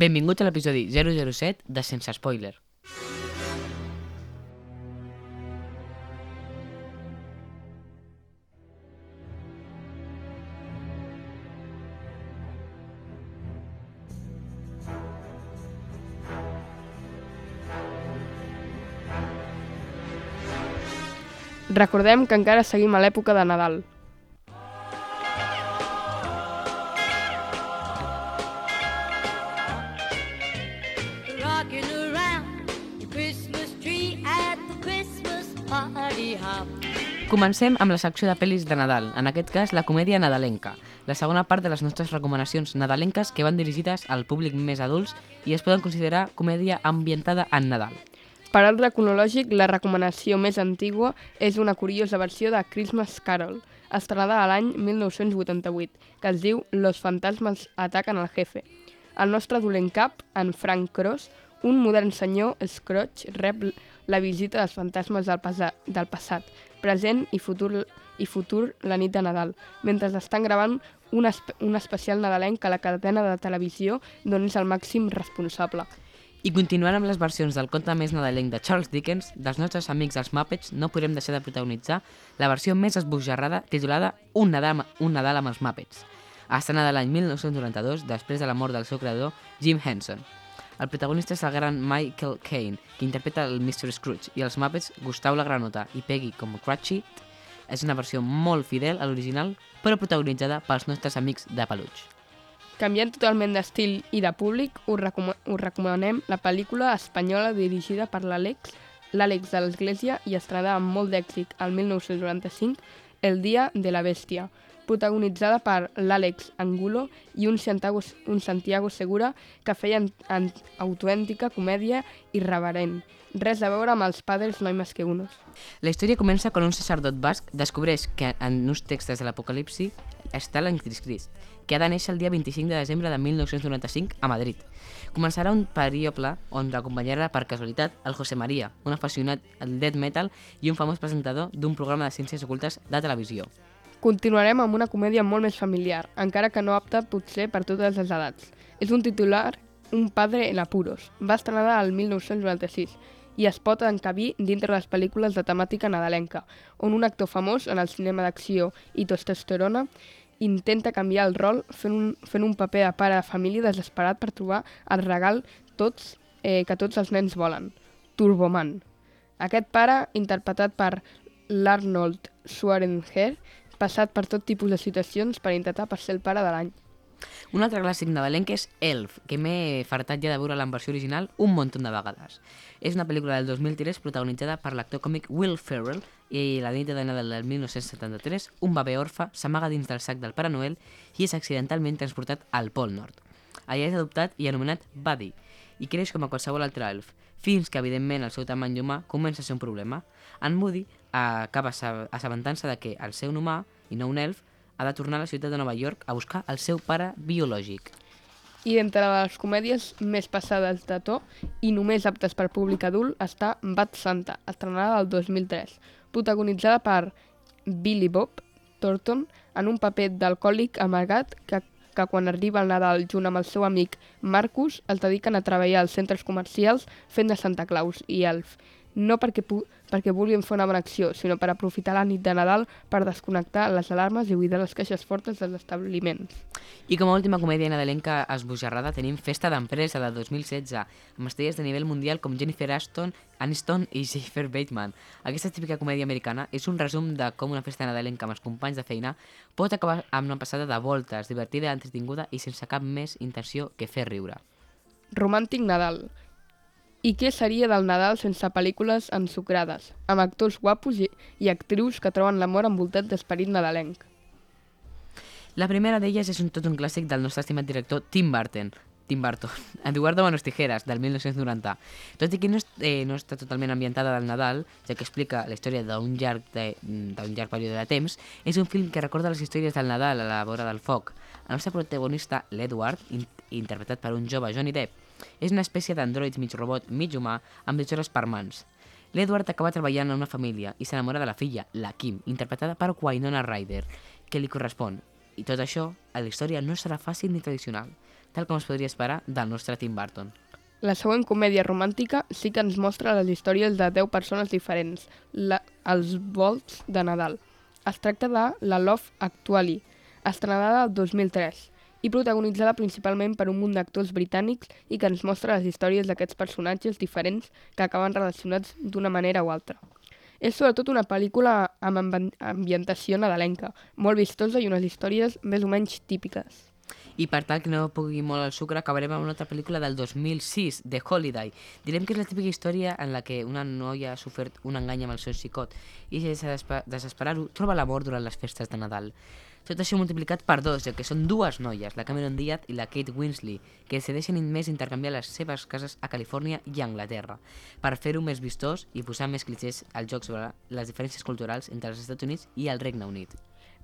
Benvinguts a l'episodi 007 de Sense Spoiler. Recordem que encara seguim a l'època de Nadal. Comencem amb la secció de pel·lis de Nadal, en aquest cas la comèdia nadalenca, la segona part de les nostres recomanacions nadalenques que van dirigides al públic més adults i es poden considerar comèdia ambientada en Nadal. Per ordre cronològic, la recomanació més antigua és una curiosa versió de Christmas Carol, estrenada a l'any 1988, que es diu Los fantasmes ataquen al jefe. El nostre dolent cap, en Frank Cross, un modern senyor Scrooge, rep la visita dels fantasmes del, pasa del passat, present i futur, i futur la nit de Nadal, mentre estan gravant un, espe un especial nadalenc a la cadena de televisió d'on és el màxim responsable. I continuant amb les versions del conte més nadalenc de Charles Dickens, dels nostres amics els Muppets, no podem deixar de protagonitzar la versió més esbojarrada titulada Un Nadal, un Nadal amb els Muppets, estrenada l'any 1992 després de la mort del seu creador, Jim Henson. El protagonista és el gran Michael Caine, que interpreta el Mr. Scrooge, i els Muppets, Gustau la Granota i Peggy com Cratchit, és una versió molt fidel a l'original, però protagonitzada pels nostres amics de peluig. Canviant totalment d'estil i de públic, us, recom us recomanem la pel·lícula espanyola dirigida per l'Àlex, l'Àlex de l'Església i estrenada amb molt d'èxit al 1995, El dia de la bèstia, protagonitzada per l'Àlex Angulo i un Santiago, un Santiago Segura que feien en autèntica comèdia irreverent. Res a veure amb els padres no hay más que unos. La història comença quan un sacerdot basc descobreix que en uns textos de l'Apocalipsi està l'Anticrist, que ha de néixer el dia 25 de desembre de 1995 a Madrid. Començarà un periople on l'acompanyarà per casualitat el José María, un apassionat al death metal i un famós presentador d'un programa de ciències ocultes de televisió. Continuarem amb una comèdia molt més familiar, encara que no apta potser per totes les edats. És un titular Un padre en apuros. Va estrenar el 1996 i es pot encabir dintre les pel·lícules de temàtica nadalenca, on un actor famós en el cinema d'acció i testosterona intenta canviar el rol fent un, fent un paper de pare de família desesperat per trobar el regal tots, eh, que tots els nens volen, Turboman. Aquest pare, interpretat per l'Arnold Schwarzenegger, passat per tot tipus de situacions per intentar per ser el pare de l'any. Un altre clàssic nadalenc és Elf, que m'he fartat ja de veure en versió original un munt de vegades. És una pel·lícula del 2003 protagonitzada per l'actor còmic Will Ferrell i la nit de Nadal del 1973 un bebè orfe s'amaga dins del sac del Pare Noel i és accidentalment transportat al Pol Nord. Allà és adoptat i anomenat Buddy i creix com a qualsevol altre elf, fins que, evidentment, el seu tamany humà comença a ser un problema. En Woody acaba assabentant-se de que el seu humà, i no un elf, ha de tornar a la ciutat de Nova York a buscar el seu pare biològic. I entre les comèdies més passades de to i només aptes per públic adult està Bad Santa, estrenada el 2003, protagonitzada per Billy Bob Thornton en un paper d'alcohòlic amargat que, que quan arriba el Nadal junt amb el seu amic Marcus es dediquen a treballar als centres comercials fent de Santa Claus i Elf, no perquè, perquè vulguin fer una bona acció, sinó per aprofitar la nit de Nadal per desconnectar les alarmes i buidar les caixes fortes dels establiments. I com a última comèdia nadalenca esbojarrada tenim Festa d'Empresa de 2016, amb estrelles de nivell mundial com Jennifer Aston, Aniston i Jennifer Bateman. Aquesta típica comèdia americana és un resum de com una festa nadalenca amb els companys de feina pot acabar amb una passada de voltes, divertida, entretinguda i sense cap més intenció que fer riure. Romàntic Nadal. I què seria del Nadal sense pel·lícules ensucrades, amb actors guapos i, i actrius que troben l'amor envoltat d'esperit nadalenc? La primera d'elles és un tot un clàssic del nostre estimat director Tim Burton, Tim Burton, Eduardo Manos Tijeras, del 1990. Tot i que no, eh, no està totalment ambientada del Nadal, ja que explica la història d'un llarg, de, llarg període de temps, és un film que recorda les històries del Nadal a la vora del foc. El nostre protagonista, l'Edward, in interpretat per un jove Johnny Depp, és una espècie d'android mig robot, mig humà, amb mitjores per mans. L'Edward acaba treballant en una família i s'enamora de la filla, la Kim, interpretada per Winona Ryder, que li correspon. I tot això, a la història no serà fàcil ni tradicional. tal com es podria esperar del nostre Tim Burton. La següent comèdia romàntica sí que ens mostra les històries de 10 persones diferents, la, els volts de Nadal. Es tracta de La Love Actually, estrenada el 2003 i protagonitzada principalment per un munt d'actors britànics i que ens mostra les històries d'aquests personatges diferents que acaben relacionats d'una manera o altra. És sobretot una pel·lícula amb ambi- ambientació nadalenca, molt vistosa i unes històries més o menys típiques. I per tal que no pugui molt el sucre, acabarem amb una altra pel·lícula del 2006, The Holiday. Direm que és la típica història en la que una noia ha sofert un engany amb el seu xicot i sense desesper- desesperar-ho troba l'amor durant les festes de Nadal. Tot això multiplicat per dos, ja que són dues noies, la Cameron Diaz i la Kate Winslet, que decideixen més intercanviar les seves cases a Califòrnia i a Anglaterra, per fer-ho més vistós i posar més clichés al joc sobre les diferències culturals entre els Estats Units i el Regne Unit.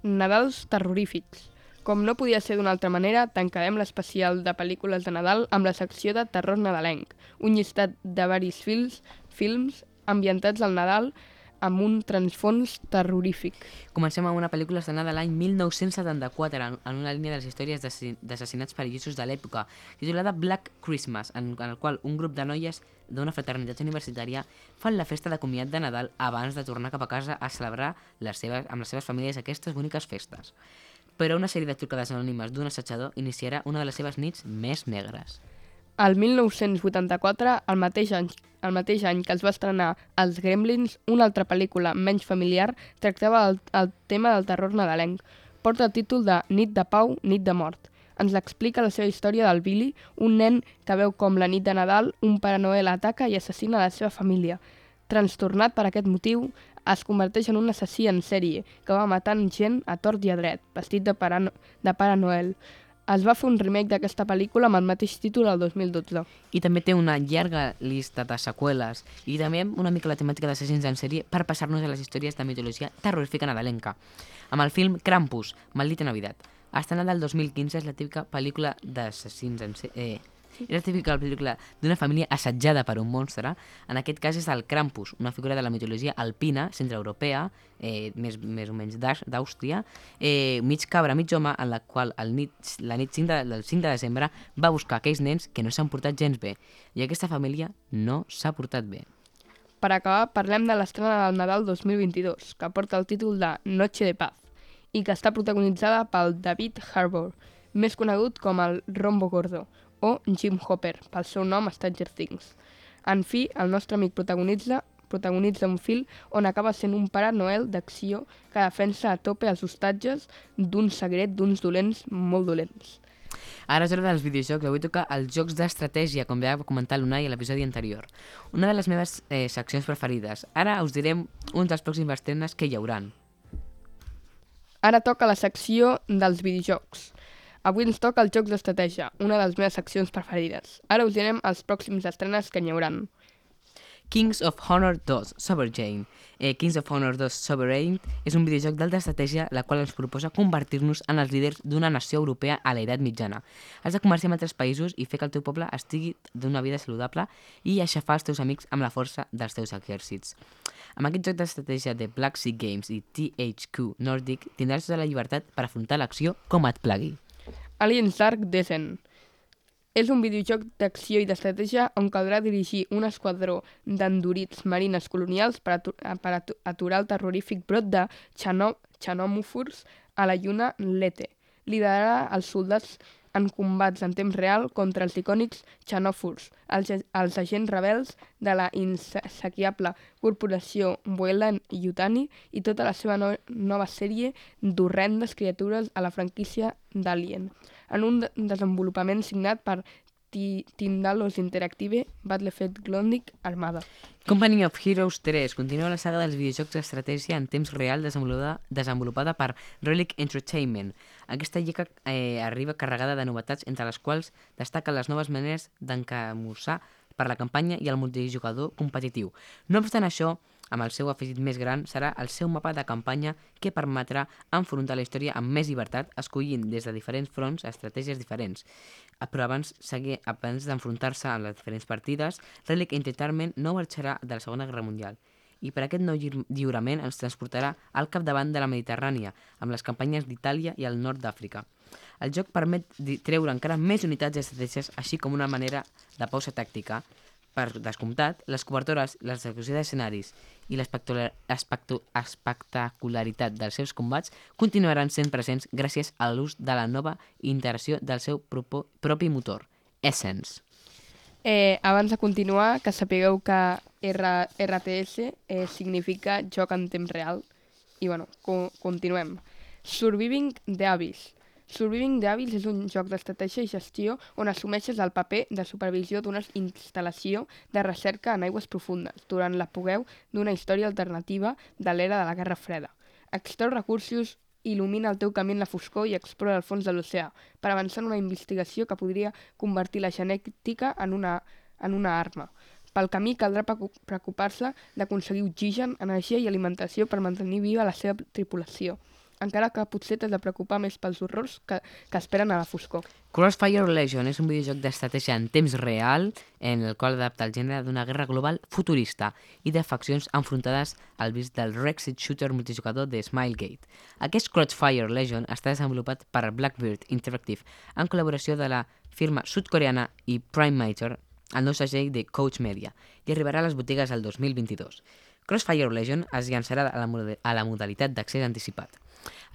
Nadals terrorífics. Com no podia ser d'una altra manera, tancarem l'especial de pel·lícules de Nadal amb la secció de terror nadalenc, un llistat de varis films, films ambientats al Nadal amb un transfons terrorífic. Comencem amb una pel·lícula estrenada l'any 1974 en, en una línia de les històries d'assassinats perillosos de l'època, titulada Black Christmas, en, en el qual un grup de noies d'una fraternitat universitària fan la festa de comiat de Nadal abans de tornar cap a casa a celebrar les seves, amb les seves famílies aquestes boniques festes. Però una sèrie de trucades anònimes d'un assetjador iniciarà una de les seves nits més negres. El 1984, el mateix, any, el mateix any que es va estrenar Els Gremlins, una altra pel·lícula menys familiar, tractava el, el tema del terror nadalenc. Porta el títol de Nit de Pau, Nit de Mort. Ens l'explica la seva història del Billy, un nen que veu com la nit de Nadal un Pare Noel ataca i assassina la seva família. Trastornat per aquest motiu, es converteix en un assassí en sèrie que va matant gent a tort i a dret, vestit de Pare, de Pare Noel. Es va fer un remake d'aquesta pel·lícula amb el mateix títol el 2012. I també té una llarga llista de seqüeles i també una mica la temàtica d'assassins en sèrie per passar-nos a les històries de mitologia terrorífica nadalenca. Amb el film Krampus, Maldita Navidad. Estrenada el 2015 és la típica pel·lícula d'assassins en sèrie... Eh, és la pel·lícula d'una família assetjada per un monstre. En aquest cas és el Krampus, una figura de la mitologia alpina, centreeuropea, eh, més, més o menys d'Àustria, eh, mig cabra, mig home, en la qual el nit, la nit 5 de, del 5 de desembre va buscar aquells nens que no s'han portat gens bé. I aquesta família no s'ha portat bé. Per acabar, parlem de l'estrena del Nadal 2022, que porta el títol de Noche de Paz i que està protagonitzada pel David Harbour, més conegut com el Rombo Gordo, o Jim Hopper, pel seu nom Stranger Things. En fi, el nostre amic protagonitza protagonitza un film on acaba sent un pare Noel d'acció que defensa a tope els hostatges d'un secret d'uns dolents molt dolents. Ara és hora dels videojocs. Avui toca els jocs d'estratègia, com ja va comentar l'Unai a l'episodi anterior. Una de les meves eh, seccions preferides. Ara us direm uns dels pròxims estrenes que hi hauran. Ara toca la secció dels videojocs. Avui ens toca el jocs d'estratègia, una de les meves seccions preferides. Ara us direm els pròxims estrenes que n'hi hauran. Kings of Honor 2 Sovereign. Eh, Kings of Honor 2 Sovereign és un videojoc d'alta estratègia la qual ens proposa convertir-nos en els líders d'una nació europea a l'edat mitjana. Has de comerciar amb altres països i fer que el teu poble estigui d'una vida saludable i aixafar els teus amics amb la força dels teus exèrcits. Amb aquest joc d'estratègia de Black Sea Games i THQ Nordic tindràs tota la llibertat per afrontar l'acció com et plagui. Aliens Dark Descent. És un videojoc d'acció i d'estratègia on caldrà dirigir un esquadró d'endurits marines colonials per, atu per atu aturar el terrorífic brot de xanò xanòmofors a la lluna Lete. Liderarà els soldats en combats en temps real contra els icònics xanòfors, els, els agents rebels de la insaciable corporació Weyland Yutani i tota la seva no nova sèrie d'horrendes criatures a la franquícia d'Alien, en un de desenvolupament signat per Tindalos Interactive Battlefield Glondic Armada. Company of Heroes 3 continua la saga dels videojocs d'estratègia en temps real desenvolupada, desenvolupada per Relic Entertainment. Aquesta lliga eh, arriba carregada de novetats, entre les quals destaquen les noves maneres d'encamussar per la campanya i el multijugador competitiu. No obstant això, amb el seu afegit més gran, serà el seu mapa de campanya que permetrà enfrontar la història amb més llibertat, escollint des de diferents fronts estratègies diferents. Però abans, abans d'enfrontar-se amb les diferents partides, Relic Entertainment no marxarà de la Segona Guerra Mundial i per aquest nou lliur- lliurament ens transportarà al capdavant de la Mediterrània, amb les campanyes d'Itàlia i el nord d'Àfrica. El joc permet treure encara més unitats i estratègies, així com una manera de pausa tàctica. Per descomptat, les cobertores, l'execució d'escenaris i l'espectacular- espectu- espectacularitat dels seus combats continuaran sent presents gràcies a l'ús de la nova integració del seu propi motor, Essence. Eh, abans de continuar, que sapigueu que R RTS eh, significa joc en temps real. I bueno, co continuem. Surviving the Abyss. Surviving Abyss és un joc d'estratègia i gestió on assumeixes el paper de supervisió d'una instal·lació de recerca en aigües profundes durant l'apogeu d'una història alternativa de l'era de la Guerra Freda. Extreu recursos, il·lumina el teu camí en la foscor i explora el fons de l'oceà per avançar en una investigació que podria convertir la genètica en una, en una arma. Pel camí caldrà preocu- preocupar-se d'aconseguir oxigen, energia i alimentació per mantenir viva la seva tripulació, encara que potser t'has de preocupar més pels horrors que, que esperen a la foscor. Crossfire Legion és un videojoc d'estratègia en temps real en el qual adapta el gènere d'una guerra global futurista i de faccions enfrontades al vist del Rexit Shooter multijugador de Smilegate. Aquest Crossfire Legion està desenvolupat per Blackbird Interactive en col·laboració de la firma sud-coreana i Prime Major, el nou segell de Coach Media, i arribarà a les botigues el 2022. Crossfire Legion es llançarà a la, a la modalitat d'accés anticipat.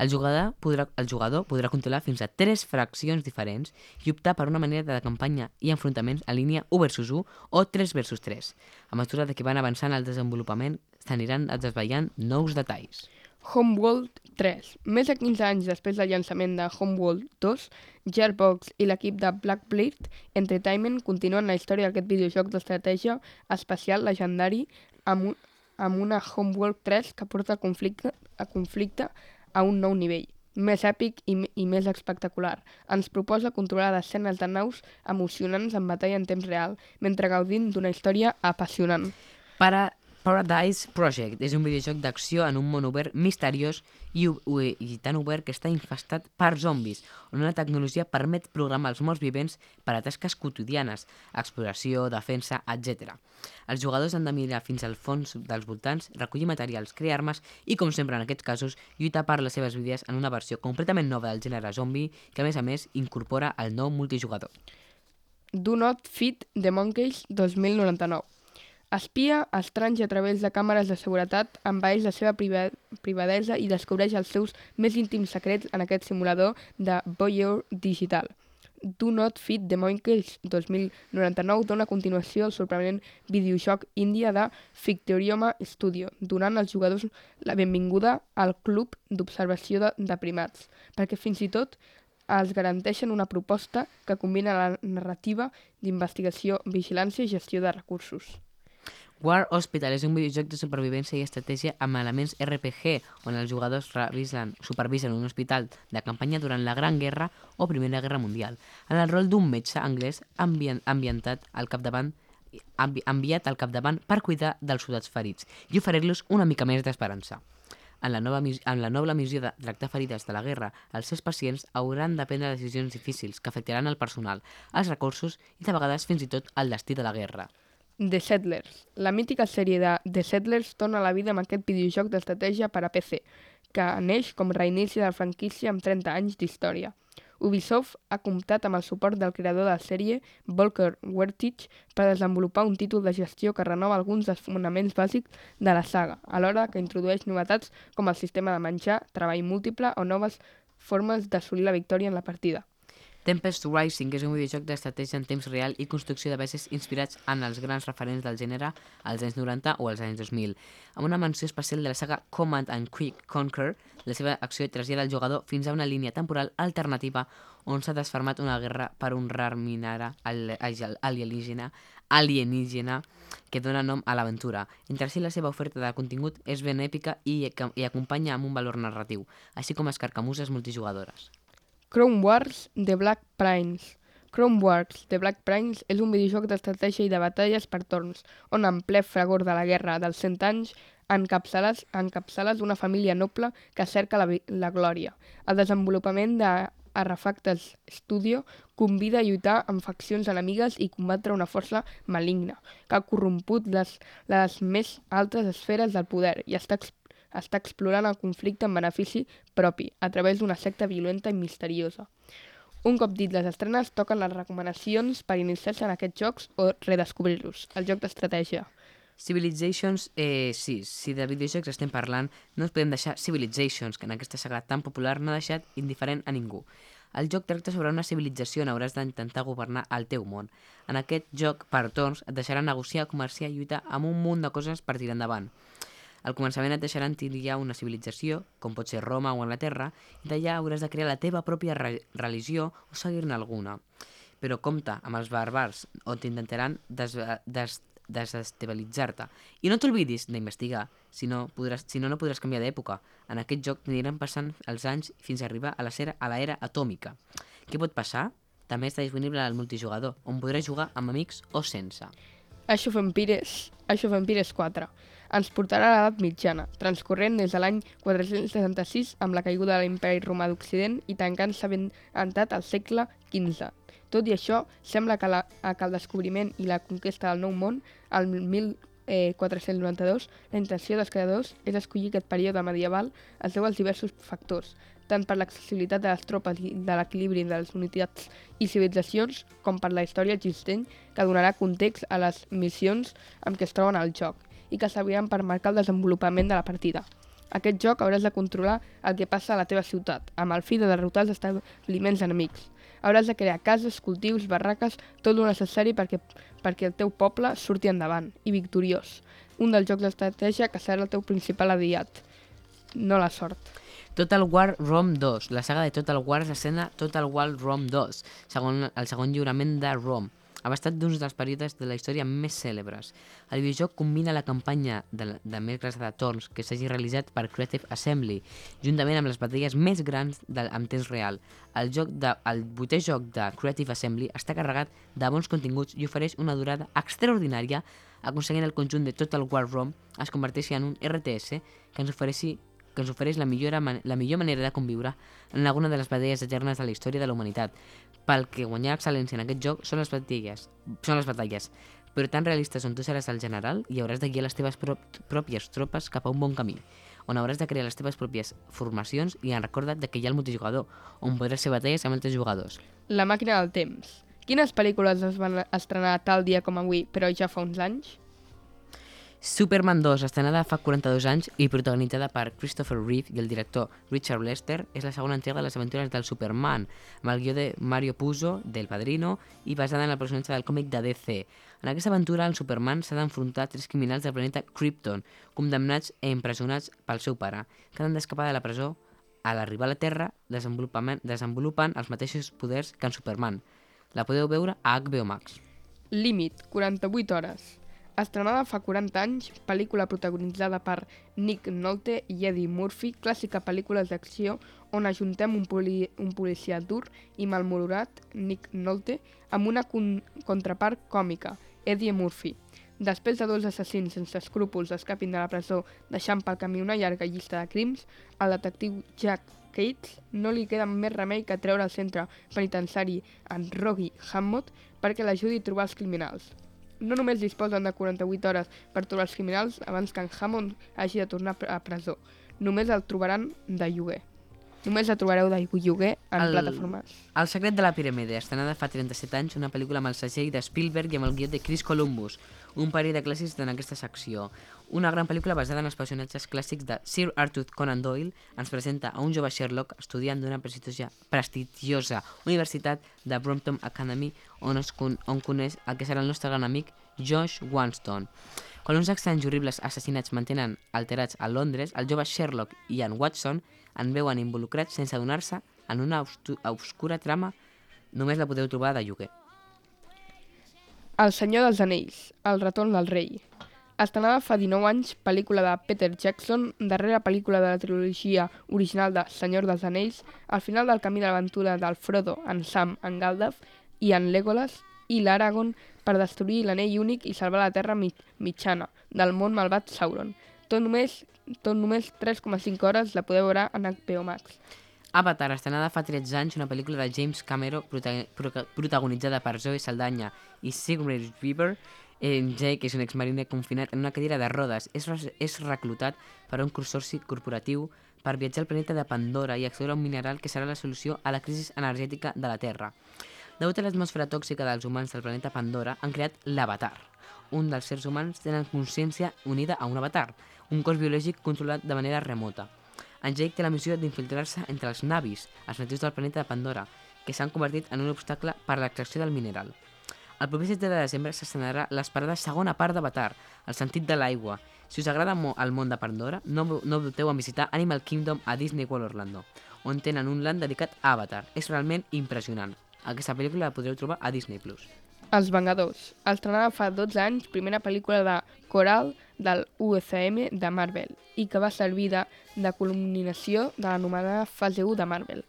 El jugador, podrà, el jugador podrà controlar fins a tres fraccions diferents i optar per una manera de campanya i enfrontaments en línia 1 versus 1 o 3 versus 3. A mesura que van avançant el desenvolupament, s'aniran desvetllant nous detalls. Homeworld 3. Més de 15 anys després del llançament de Homeworld 2, Gearbox i l'equip de Blackbird Entertainment continuen la història d'aquest videojoc d'estratègia espacial legendari amb, amb una Homeworld 3 que porta conflicte, a conflicte a un nou nivell més èpic i, i més espectacular. Ens proposa controlar escenes de naus emocionants en batalla en temps real, mentre gaudim d'una història apassionant. Para Paradise Project és un videojoc d'acció en un món obert misteriós i, i tan obert que està infestat per zombis, on una tecnologia permet programar els morts vivents per a tasques quotidianes, exploració, defensa, etc. Els jugadors han de mirar fins al fons dels voltants, recollir materials, crear armes i, com sempre en aquests casos, lluitar per les seves vides en una versió completament nova del gènere zombi que, a més a més, incorpora el nou multijugador. Do Not Fit the Monkeys 2099. Espia estranys a través de càmeres de seguretat, envaeix la seva priva privadesa i descobreix els seus més íntims secrets en aquest simulador de voyeur digital. Do Not Fit the Monkeys 2099 dona a continuació al sorprenent videojoc índia de Fictorioma Studio, donant als jugadors la benvinguda al club d'observació de, de primats, perquè fins i tot els garanteixen una proposta que combina la narrativa d'investigació, vigilància i gestió de recursos. War Hospital és un videojoc de supervivència i estratègia amb elements RPG, on els jugadors revisen, supervisen un hospital de campanya durant la Gran Guerra o Primera Guerra Mundial, en el rol d'un metge anglès ambient, ambientat al capdavant envi, enviat al capdavant per cuidar dels soldats ferits i oferir-los una mica més d'esperança. En la, nova, en la noble missió de tractar ferides de la guerra, els seus pacients hauran de prendre decisions difícils que afectaran el personal, els recursos i de vegades fins i tot el destí de la guerra. The Settlers. La mítica sèrie de The Settlers torna a la vida amb aquest videojoc d'estratègia per a PC, que neix com reinici de la franquícia amb 30 anys d'història. Ubisoft ha comptat amb el suport del creador de la sèrie, Volker Wertich, per desenvolupar un títol de gestió que renova alguns dels fonaments bàsics de la saga, alhora que introdueix novetats com el sistema de menjar, treball múltiple o noves formes d'assolir la victòria en la partida. Tempest Rising és un videojoc d'estratègia en temps real i construcció de bases inspirats en els grans referents del gènere als anys 90 o als anys 2000. Amb una menció especial de la saga Command and Quick Conquer, la seva acció trasllada el jugador fins a una línia temporal alternativa on s'ha desfermat una guerra per un rar minara al- al- alienígena, alienígena que dona nom a l'aventura. Entre si la seva oferta de contingut és ben èpica i, i acompanya amb un valor narratiu, així com escarcamusses multijugadores. Chrome Wars The Black Prince. Chrome Wars The Black Prince és un videojoc d'estratègia i de batalles per torns, on en ple fragor de la guerra dels 100 anys encapçales, encapçales una família noble que cerca la, la glòria. El desenvolupament de Arrefactes Studio convida a lluitar amb faccions enemigues i combatre una força maligna que ha corromput les, les més altes esferes del poder i està, ex, està explorant el conflicte en benefici propi a través d'una secta violenta i misteriosa. Un cop dit les estrenes, toquen les recomanacions per iniciar-se en aquests jocs o redescobrir-los. El joc d'estratègia. Civilizations, eh, sí, si de videojocs estem parlant, no ens podem deixar Civilizations, que en aquesta saga tan popular no ha deixat indiferent a ningú. El joc tracta sobre una civilització on hauràs d'intentar governar el teu món. En aquest joc, per torns, et deixarà negociar, comerciar i lluitar amb un munt de coses per tirar endavant. Al començament et deixaran triar una civilització, com pot ser Roma o Anglaterra, i d'allà hauràs de crear la teva pròpia re religió o seguir-ne alguna. Però compta amb els bàrbars, on t'intentaran des, des, desestabilitzar-te. I no t'oblidis d'investigar, si, no podràs, si no, no podràs canviar d'època. En aquest joc aniran passant els anys fins a arribar a l'era atòmica. Què pot passar? També està disponible al multijugador, on podràs jugar amb amics o sense. Empires, Age of Empires 4 ens portarà a l'edat mitjana, transcorrent des de l'any 466 amb la caiguda de l'imperi romà d'Occident i tancant-se ben entrat al segle XV. Tot i això, sembla que, la, que el descobriment i la conquesta del Nou Món, el 1492, la intenció dels creadors és escollir aquest període medieval es deu als diversos factors, tant per l'accessibilitat de les tropes i de l'equilibri de les unitats i civilitzacions, com per la història existent que donarà context a les missions amb què es troben al joc i que serviran per marcar el desenvolupament de la partida. Aquest joc hauràs de controlar el que passa a la teva ciutat, amb el fi de derrotar els establiments enemics. Hauràs de crear cases, cultius, barraques, tot el necessari perquè, perquè el teu poble surti endavant i victoriós. Un dels jocs d'estratègia que serà el teu principal aliat. No la sort. Total War Rome 2. La saga de Total War s'escena Total War Rome 2, segon, el segon lliurament de Rome. Ha estat d'un dels períodes de la història més cèlebres. El videojoc combina la campanya de, de més grans de torns que s'hagi realitzat per Creative Assembly, juntament amb les batalles més grans del, amb temps real. El, joc de, el vuitè joc de Creative Assembly està carregat de bons continguts i ofereix una durada extraordinària, aconseguint el conjunt de Total War Rome es converteixi en un RTS que ens ofereixi que ens ofereix la millor, la millor manera de conviure en alguna de les batalles eternes de la història de la humanitat. Pel que guanyar excel·lència en aquest joc són les batalles, són les batalles però tan realistes on tu seràs el general i hauràs de guiar les teves prop pròpies tropes cap a un bon camí, on hauràs de crear les teves pròpies formacions i en recorda't que hi ha el multijugador, on podràs fer batalles amb altres jugadors. La màquina del temps. Quines pel·lícules es van estrenar tal dia com avui, però ja fa uns anys? Superman 2, estrenada fa 42 anys i protagonitzada per Christopher Reeve i el director Richard Lester, és la segona entrega de les aventures del Superman, amb el guió de Mario Puzo, del Padrino, i basada en el personatge del còmic de DC. En aquesta aventura, el Superman s'ha d'enfrontar a tres criminals del planeta Krypton, condemnats i empresonats pel seu pare, que han d'escapar de la presó a l'arribar a la Terra desenvolupen els mateixos poders que en Superman. La podeu veure a HBO Max. Límit, 48 hores. Estrenada fa 40 anys, pel·lícula protagonitzada per Nick Nolte i Eddie Murphy, clàssica pel·lícula d'acció on ajuntem un, poli un policia dur i malmorat, Nick Nolte, amb una con contrapart còmica, Eddie Murphy. Després de dos assassins sense escrúpols escapin de la presó deixant pel camí una llarga llista de crims, al detectiu Jack Cates no li queda més remei que treure al centre penitenciari en Rogi Hammond perquè l'ajudi a trobar els criminals no només disposen de 48 hores per trobar els criminals abans que en Hammond hagi de tornar a presó. Només el trobaran de lloguer. Només la trobareu de lloguer en El- plataformes. El secret de la piràmide, estrenada fa 37 anys, una pel·lícula amb el segell de Spielberg i amb el guió de Chris Columbus, un parell de clàssics en aquesta secció. Una gran pel·lícula basada en els personatges clàssics de Sir Arthur Conan Doyle ens presenta a un jove Sherlock estudiant d'una prestigiosa, prestigiosa Universitat de Brompton Academy on, es on coneix el que serà el nostre gran amic Josh Wanston. Quan uns estranys i horribles assassinats mantenen alterats a Londres, el jove Sherlock i en Watson en veuen involucrats sense adonar-se en una obscura trama només la podeu trobar de lloguer. El senyor dels anells, el retorn del rei. Estrenada fa 19 anys, pel·lícula de Peter Jackson, darrera pel·lícula de la trilogia original de Senyor dels Anells, al final del camí de l'aventura del Frodo, en Sam, en Gandalf i en Legolas i l'Aragorn per destruir l'anell únic i salvar la Terra mi mitjana del món malvat Sauron. Tot només, tot només 3,5 hores la podeu veure en HBO Max. Avatar, estrenada fa 13 anys, una pel·lícula de James Cameron prota protagonitzada per Zoe Saldanya i Sigourney Weaver. En Jake és un exmariner confinat en una cadira de rodes. És, és reclutat per un consorci corporatiu per viatjar al planeta de Pandora i accedir a un mineral que serà la solució a la crisi energètica de la Terra. Degut a l'atmosfera tòxica dels humans del planeta Pandora, han creat l'Avatar. Un dels sers humans tenen consciència unida a un avatar, un cos biològic controlat de manera remota. En Jake té la missió d'infiltrar-se entre els navis, els natius del planeta de Pandora, que s'han convertit en un obstacle per a l'extracció del mineral. El proper 7 de desembre s'estrenarà l'esperada segona part d'Avatar, El sentit de l'aigua. Si us agrada mo el món de Pandora, no, no dubteu en visitar Animal Kingdom a Disney World Orlando, on tenen un land dedicat a Avatar. És realment impressionant. Aquesta pel·lícula la podreu trobar a Disney+. Plus. Els Vengadors. Estrenada fa 12 anys, primera pel·lícula de coral del UCM de Marvel i que va servir de, de culminació de l'anomenada fase 1 de Marvel.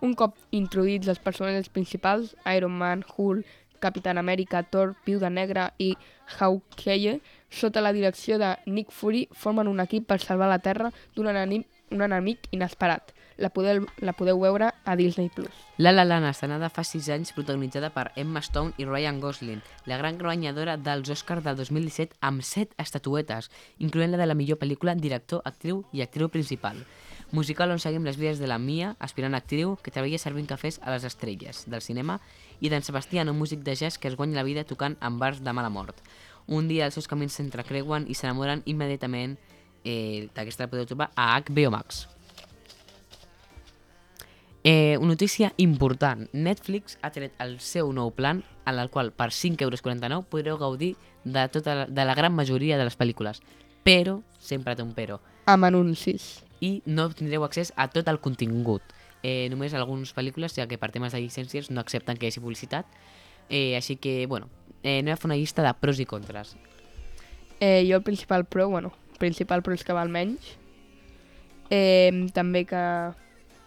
Un cop introduïts els personatges principals, Iron Man, Hulk, Capitán Amèrica, Thor, Viuda Negra i Hawkeye, sota la direcció de Nick Fury, formen un equip per salvar la Terra d'un enemic, un enemic inesperat. La podeu, la podeu veure a Disney+. Plus. La La Land, estrenada fa 6 anys, protagonitzada per Emma Stone i Ryan Gosling, la gran guanyadora dels Oscars del 2017 amb 7 estatuetes, incloent la de la millor pel·lícula, director, actriu i actriu principal. Musical on seguim les vides de la Mia, aspirant actriu, que treballa servint cafès a les estrelles del cinema, i d'en Sebastián, un músic de jazz que es guanya la vida tocant en bars de mala mort. Un dia els seus camins s'entrecreuen i s'enamoren immediatament eh, d'aquesta la podeu trobar a HBO Max. Eh, una notícia important. Netflix ha tret el seu nou plan en el qual per 5,49 euros podreu gaudir de, tota la, de la gran majoria de les pel·lícules. Però, sempre té un però, Amb anuncis. i no tindreu accés a tot el contingut. Eh, només algunes pel·lícules, ja que per temes de llicències no accepten que hi hagi publicitat. Eh, així que, bueno, eh, anem a fer una llista de pros i contres. Eh, jo el principal pro, bueno, principal pro és que val menys. Eh, també que,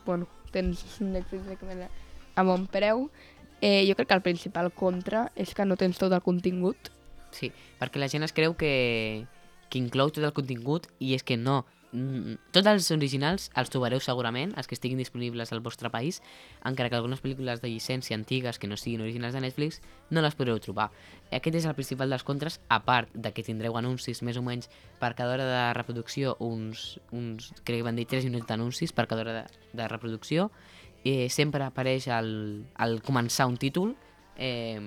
bueno, tens Netflix recomanat a bon preu. Eh, jo crec que el principal contra és que no tens tot el contingut. Sí, perquè la gent es creu que, que inclou tot el contingut i és que no. Mm, Tots els originals els trobareu segurament, els que estiguin disponibles al vostre país, encara que algunes pel·lícules de llicència antigues que no siguin originals de Netflix no les podreu trobar. Aquest és el principal dels contres, a part de que tindreu anuncis més o menys per cada hora de reproducció, uns, uns crec que van dir 3 minuts d'anuncis per cada hora de, de reproducció, eh, sempre apareix al, al començar un títol, eh,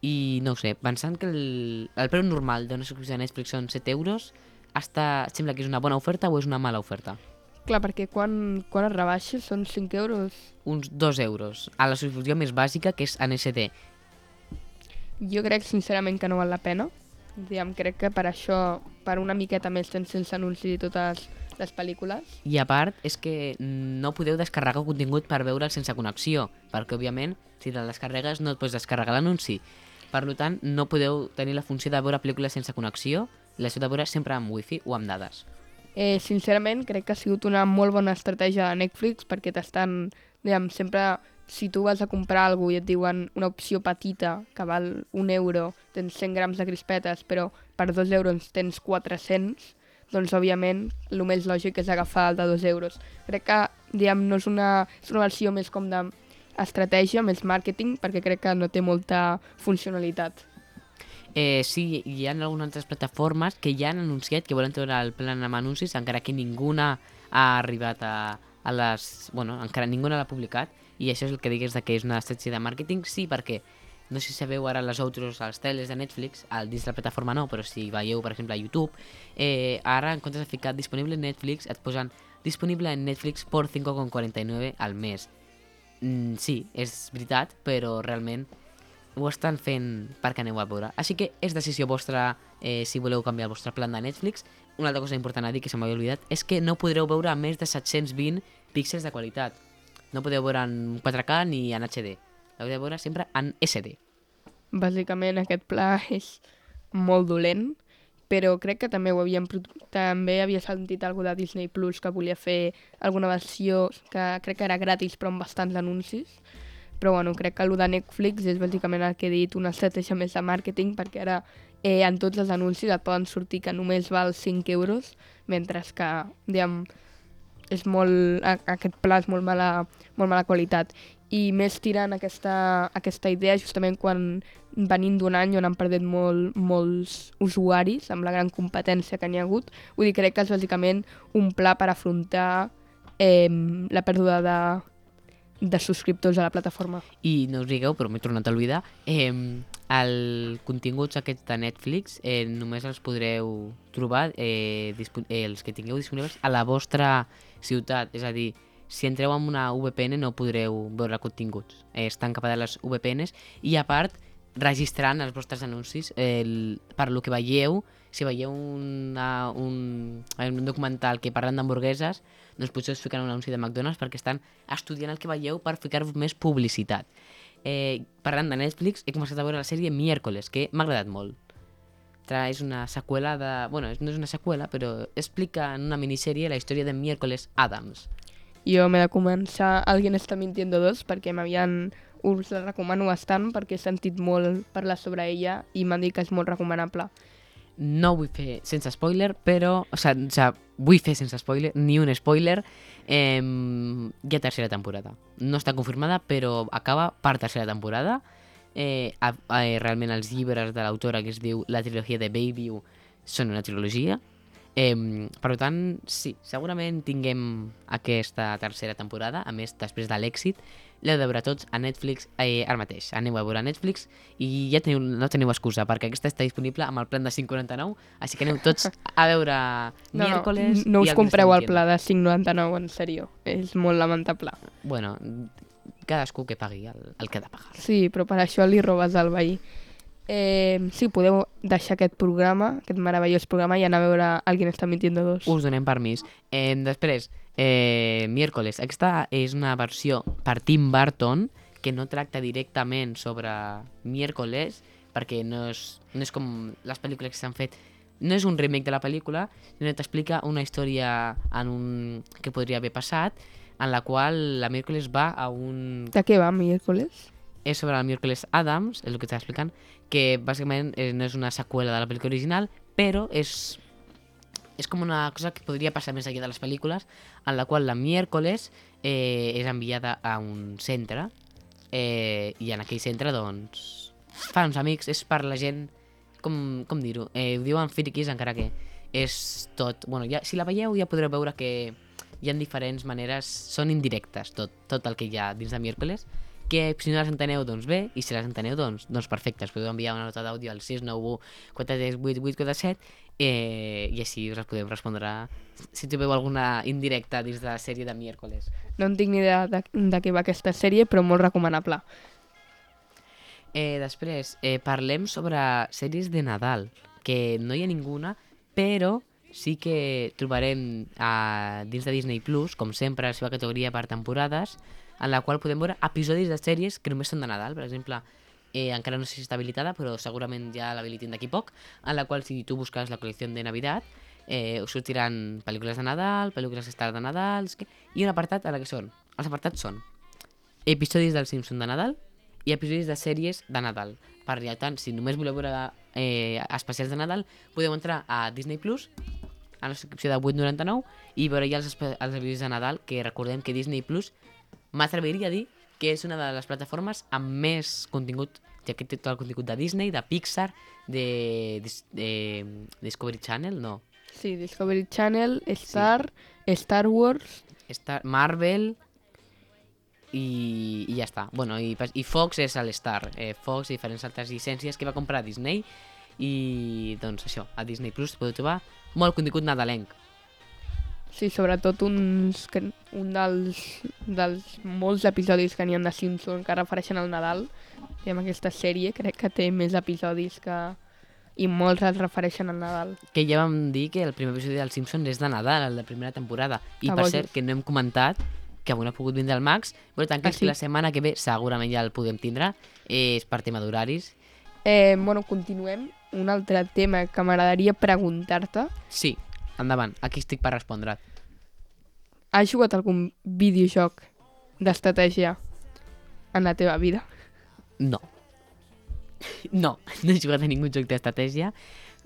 i no ho sé, pensant que el, el preu normal d'una subscripció de Netflix són 7 euros, està, sembla que és una bona oferta o és una mala oferta? Clar, perquè quan, quan es rebaixa són 5 euros. Uns 2 euros. A la subscripció més bàsica, que és en SD. Jo crec sincerament que no val la pena. Diguem, crec que per això, per una miqueta més tens sense anunci totes les pel·lícules. I a part, és que no podeu descarregar contingut per veure'l sense connexió, perquè, òbviament, si te'l descarregues no et pots descarregar l'anunci. Per tant, no podeu tenir la funció de veure pel·lícules sense connexió, heu de veure sempre amb wifi o amb dades. Eh, sincerament, crec que ha sigut una molt bona estratègia de Netflix perquè t'estan, diguem, sempre, si tu vas a comprar alguna i et diuen una opció petita que val un euro, tens 100 grams de crispetes, però per 2 euros tens 400, doncs, òbviament, el més lògic és agafar el de 2 euros. Crec que, diguem, no és una, és una versió més com d'estratègia, més màrqueting, perquè crec que no té molta funcionalitat. Eh, sí, hi ha algunes altres plataformes que ja han anunciat que volen treure el plan amb anuncis, encara que ninguna ha arribat a, a les... Bueno, encara ningú l'ha publicat, i això és el que digues de que és una estratègia de màrqueting, sí, perquè no sé si sabeu ara les altres, els trailers de Netflix, al dins de la plataforma no, però si veieu, per exemple, a YouTube, eh, ara en comptes de ficar disponible en Netflix, et posen disponible en Netflix por 5,49 al mes. Mm, sí, és veritat, però realment ho estan fent perquè aneu a veure. Així que és decisió vostra eh, si voleu canviar el vostre plan de Netflix. Una altra cosa important a dir que se m'havia oblidat és que no podreu veure més de 720 píxels de qualitat. No podeu veure en 4K ni en HD. L'heu de veure sempre en SD. Bàsicament aquest pla és molt dolent, però crec que també ho havíem, també havia sentit algú de Disney Plus que volia fer alguna versió que crec que era gratis però amb bastants anuncis. Però bueno, crec que el de Netflix és bàsicament el que he dit, una estratègia més de màrqueting perquè ara eh, en tots els anuncis et poden sortir que només val 5 euros, mentre que, diguem, és molt, aquest pla és molt mala, molt mala qualitat. I més tirant aquesta, aquesta idea justament quan venint d'un any on han perdut molt, molts usuaris amb la gran competència que n'hi ha hagut. Vull dir, crec que és bàsicament un pla per afrontar eh, la pèrdua de, de subscriptors a la plataforma. I no us digueu, però m'he tornat a oblidar, eh, els continguts aquests de Netflix eh, només els podreu trobar, eh, eh, els que tingueu disponibles, a la vostra ciutat. És a dir, si entreu amb una VPN no podreu veure continguts. Eh, estan capades les VPNs i, a part, registrant els vostres anuncis el, per lo que veieu. Si veieu una, un, un documental que parlen d'hamburgueses, doncs potser us fiquen un anunci de McDonald's perquè estan estudiant el que veieu per ficar-vos més publicitat. Eh, parlant de Netflix, he començat a veure la sèrie Miércoles, que m'ha agradat molt. Tra és una seqüela de... Bueno, no és una seqüela, però explica en una minissèrie la història de Miércoles Adams. Jo m'he de començar Alguien està mintiendo 2 perquè m'havien... Us la recomano bastant perquè he sentit molt parlar sobre ella i m'han dit que és molt recomanable. No vull fer sense spoiler, però... O sigui, o sigui vull fer sense spoiler, ni un spoiler. Eh, hi ha tercera temporada. No està confirmada, però acaba per tercera temporada. Eh, a, a, realment els llibres de l'autora que es diu La trilogia de Bayview són una trilogia. Eh, per tant, sí, segurament tinguem aquesta tercera temporada, a més, després de l'èxit, l'heu de veure tots a Netflix eh, ara mateix. Aneu a veure a Netflix i ja teniu, no teniu excusa, perquè aquesta està disponible amb el plan de 5,99, així que aneu tots a veure No, miércoles... no, no us compreu el pla de 5,99, en sèrio. És molt lamentable. Bueno, cadascú que pagui el, el que ha de pagar. Sí, però per això li robes al veí. Eh, sí, podeu deixar aquest programa, aquest meravellós programa, i anar a veure Alguien està mintiendo 2. Us donem permís. Eh, després, eh, miércoles. Aquesta és una versió per Tim Burton que no tracta directament sobre miércoles perquè no és, no és com les pel·lícules que s'han fet no és un remake de la pel·lícula, sinó que t'explica una història en un... que podria haver passat, en la qual la miércoles va a un De què va, miércoles? És sobre el miércoles Adams, és el que t'estava explicant, que bàsicament eh, no és una seqüela de la pel·lícula original, però és, és com una cosa que podria passar més enllà de les pel·lícules, en la qual la miércoles eh, és enviada a un centre, eh, i en aquell centre, doncs, fa uns amics, és per la gent, com, com dir-ho, eh, ho diuen friquis encara que és tot, bueno, ja, si la veieu ja podreu veure que hi ha diferents maneres, són indirectes tot, tot el que hi ha dins de miércoles, que si no les enteneu, doncs bé, i si les enteneu, doncs, doncs perfecte. Us podeu enviar una nota d'àudio al 691 438 eh, i així us les podem respondre si trobeu alguna indirecta dins de la sèrie de miércoles. No en tinc ni idea de, de què va aquesta sèrie, però molt recomanable. Eh, després, eh, parlem sobre sèries de Nadal, que no hi ha ninguna, però sí que trobarem a, dins de Disney Plus, com sempre, la seva categoria per temporades, en la qual podem veure episodis de sèries que només són de Nadal. Per exemple, eh, encara no sé si està habilitada, però segurament ja l'habilitin d'aquí poc, en la qual si tu busques la col·lecció de Navidad, eh, us sortiran pel·lícules de Nadal, pel·lícules estar de Nadal, que- i un apartat a la que són. Els apartats són episodis del Simpson de Nadal i episodis de sèries de Nadal. Per tant, si només voleu veure eh, especials de Nadal, podeu entrar a Disney Plus a la subscripció de 8,99 i veure ja els, els episodis de Nadal, que recordem que Disney Plus m'atreviria a dir que és una de les plataformes amb més contingut, ja que té tot el contingut de Disney, de Pixar, de, de, de Discovery Channel, no, Sí, Discovery Channel, Star, Star Wars... Star, Marvel i, i ja està. Bueno, i, i Fox és a l'Star. Eh, Fox i diferents altres llicències que va comprar Disney i doncs això, a Disney Plus podeu trobar molt contingut nadalenc. Sí, sobretot uns, que, un dels, dels molts episodis que n'hi ha de Simpson que refereixen al Nadal. I amb aquesta sèrie crec que té més episodis que... i molts es refereixen al Nadal. Que ja vam dir que el primer episodi dels Simpsons és de Nadal, el de primera temporada. I Ah, per cert, que no hem comentat que avui no ha pogut vindre el Max, però tant que, Ah, sí? la setmana que ve segurament ja el podem tindre, és per tema d'horaris. Eh, bueno, continuem. Un altre tema que m'agradaria preguntar-te. Sí, endavant, aquí estic per respondre. Has jugat algun videojoc d'estratègia en la teva vida? No. No, no he jugat a ningú joc d'estratègia.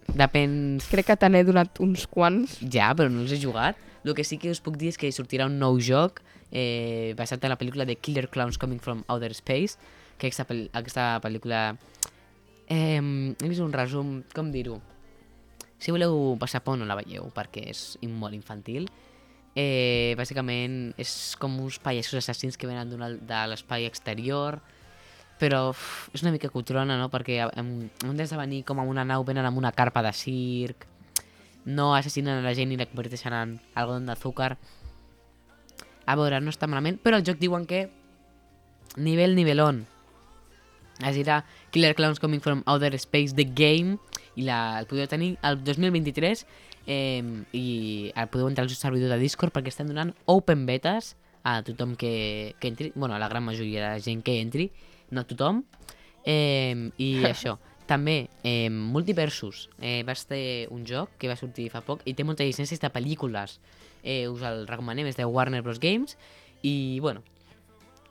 Depèn... Crec que te n'he donat uns quants. Ja, però no els he jugat. El que sí que us puc dir és que sortirà un nou joc eh, basat en la pel·lícula de Killer Clowns Coming from Outer Space, que aquesta, pel aquesta pel·lícula... Eh, he vist un resum, com dir-ho? Si voleu passar por no la veieu, perquè és molt infantil. Eh, bàsicament és com uns pallassos assassins que venen de l'espai exterior, però uf, és una mica cutrona, no? Perquè en, en comptes de venir com a una nau venen amb una carpa de circ, no assassinen a la gent i la converteixen en algodón d'azúcar. A veure, no està malament, però el joc diuen que nivell nivelón. Es dirà Killer Clowns Coming from Outer Space The Game i la, el podeu tenir el 2023 eh, i el podeu entrar al seu servidor de Discord perquè estan donant open betes a tothom que, que entri, bueno, a la gran majoria de gent que entri, no a tothom, eh, i això. També, eh, Multiversus eh, va ser un joc que va sortir fa poc i té moltes llicències de pel·lícules. Eh, us el recomanem, és de Warner Bros. Games i, bueno,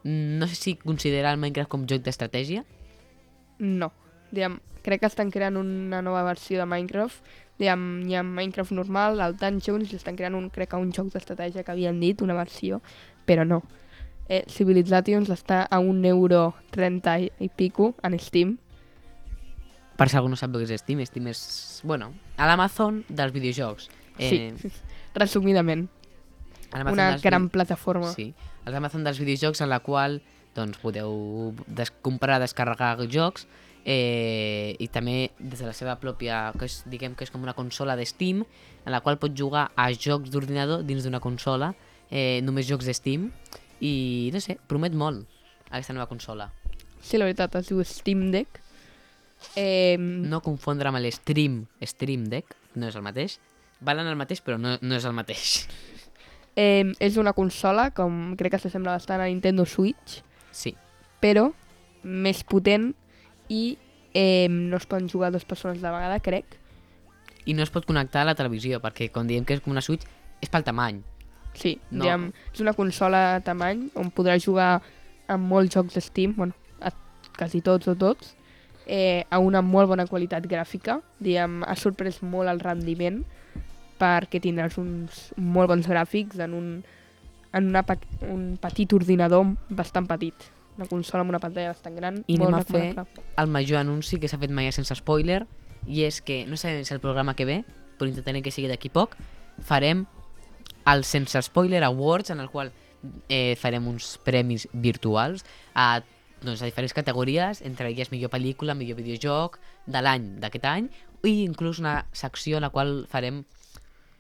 no sé si considerar el Minecraft com joc d'estratègia. No. Diguem, crec que estan creant una nova versió de Minecraft. Diguem, hi ha Minecraft normal, el Dungeons, i estan creant un, crec que un joc d'estratègia que havien dit, una versió, però no. Eh, Civilizations està a un euro 30 i, i pico en Steam. Per si algú no sap que és Steam, Steam és, bueno, a l'Amazon dels videojocs. Sí, resumidament. Una gran vi- plataforma. Sí, a l'Amazon dels videojocs en la qual doncs, podeu des comprar, descarregar jocs eh, i també des de la seva pròpia, que és, diguem que és com una consola de Steam, en la qual pots jugar a jocs d'ordinador dins d'una consola, eh, només jocs de Steam, i no sé, promet molt aquesta nova consola. Sí, la veritat, es diu Steam Deck. Eh, No confondre amb l'Stream Stream Deck, no és el mateix. Valen el mateix, però no, no és el mateix. Eh, és una consola, com crec que s'assembla bastant a Nintendo Switch, Sí, però més potent i eh, no es poden jugar dues persones de vegada, crec. i no es pot connectar a la televisió, perquè quan diem que és com una Switch, és pel tamany. Sí, No. diguem, és una consola a tamany on podràs jugar amb molts jocs de Steam, bueno, a quasi tots o tots, eh, a una molt bona qualitat gràfica. Diguem, ha sorprès molt el rendiment perquè tindràs uns molt bons gràfics en un, en una, un petit ordinador bastant petit. Una consola amb una pantalla bastant gran. I molt anem a fer el major anunci que s'ha fet mai sense spoiler, i és que, no sabem si el programa que ve, però intentarem que sigui d'aquí poc, farem el Sense Spoiler Awards, en el qual eh, farem uns premis virtuals a, doncs, a diferents categories, entre elles millor pel·lícula, millor videojoc de l'any d'aquest any, i inclús una secció en la qual farem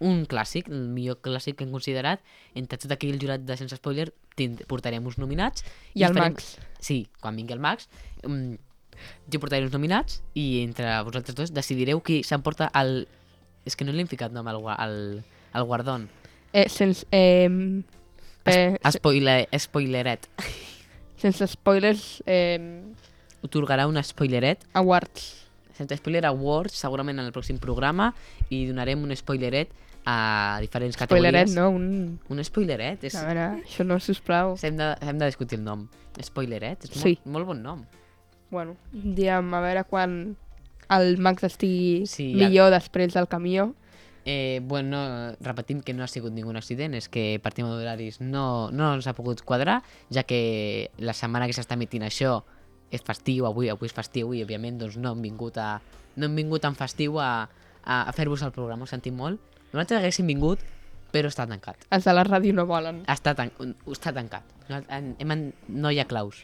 un clàssic, el millor clàssic que hem considerat, entre tot aquell jurat de Sense Spoiler portarem uns nominats. I el farem- Max. Sí, quan vingui el Max, um, jo portaré uns nominats i entre vosaltres dos decidireu qui s'emporta el... És que no l'hem ficat nom al, al, al guardon. Eh, sense, eh, eh, Es, spoiler, spoileret. sense spoilers, eh, Otorgarà un spoileret. awards. Sense spoiler awards, segurament en el pròxim programa, i donarem un spoileret a diferents Spoileret, categories. no? Un... Un spoileret? És... A veure, això no, sisplau. Hem de, hem de discutir el nom. Spoileret? És Sí. molt, molt bon nom. Bueno, diguem, a veure quan el Max estigui Sí, sí, ja- millor després del camió. Eh, bueno, repetim que no ha sigut ningú accident, és que per tema d'horaris no, no ens ha pogut quadrar, ja que la setmana que s'està emitint això és festiu, avui, avui és festiu i òbviament doncs, no hem vingut a no hem vingut en festiu a, a, a fer-vos el programa, ho sentim molt. Nosaltres haguéssim vingut, però està tancat. Els de la ràdio no volen. Està, tan, està tancat. Hem, en- no hi ha claus.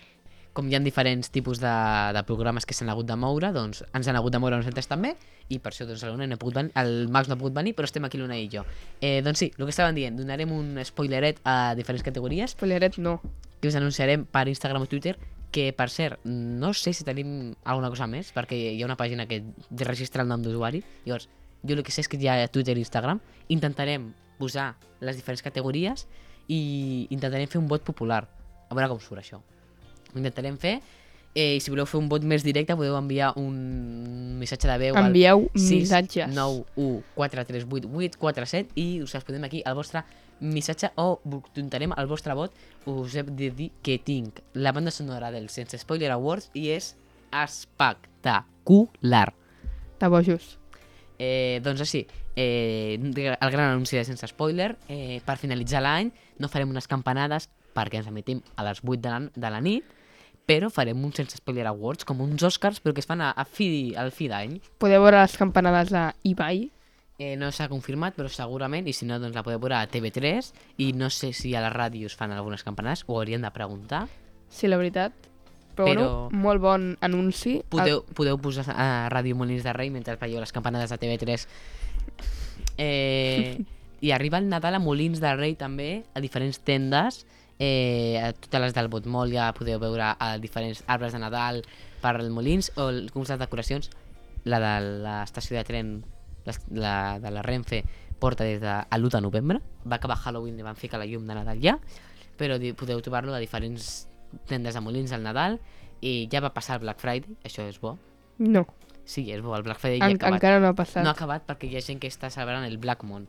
Com hi ha diferents tipus de, de programes que s'han hagut de moure, doncs ens han hagut de moure nosaltres també, i per això doncs, l'Una no ha pogut venir, el Max no ha pogut venir, però estem aquí l'Una i jo. Eh, doncs sí, el que estàvem dient, donarem un spoileret a diferents categories Spoileret no. que us anunciarem per Instagram o Twitter, que per cert, no sé si tenim alguna cosa més, perquè hi ha una pàgina que registra el nom d'usuari, llavors jo el que sé és que hi ha Twitter i Instagram, intentarem posar les diferents categories i intentarem fer un vot popular, a veure com surt això. Ho intentarem fer, eh, i si voleu fer un vot més directe podeu enviar un missatge de veu Envieu al 6 missatges. 9 1 4 3 8 8 4 7 i us respondrem aquí el vostre missatge o intentarem el vostre vot us he de dir que tinc la banda sonora del Sense Spoiler Awards i és espectacular De bojos. Eh, doncs així, eh, el gran anunci de sense spoiler, eh, per finalitzar l'any no farem unes campanades perquè ens emetim a les 8 de la, de la nit, però farem un sense spoiler awards, com uns Oscars, però que es fan a, a fi, al fi d'any. Podeu veure les campanades a Ibai. Eh, no s'ha confirmat, però segurament, i si no, doncs la podeu veure a TV3, i no sé si a la ràdio es fan algunes campanades, ho hauríem de preguntar. Sí, la veritat. Però, Però- bueno, molt bon anunci. Podeu, podeu posar a Ràdio Molins de Rei mentre veieu les campanades de TV3. Eh, I arriba el Nadal a Molins de Rei també, a diferents tendes. Eh, a totes les del Botmol ja podeu veure a diferents arbres de Nadal per al Molins o com les decoracions. La de l'estació de tren les- la, de la Renfe porta des de l'1 de novembre. Va acabar Halloween i van ficar la llum de Nadal ja, però podeu trobar-lo a diferents tendes de Molins al Nadal i ja va passar el Black Friday, això és bo. No, Sí, és bo, el Black Friday ja ha en, acabat. encara no ha passat. No ha acabat perquè hi ha gent que està celebrant el Black Mon.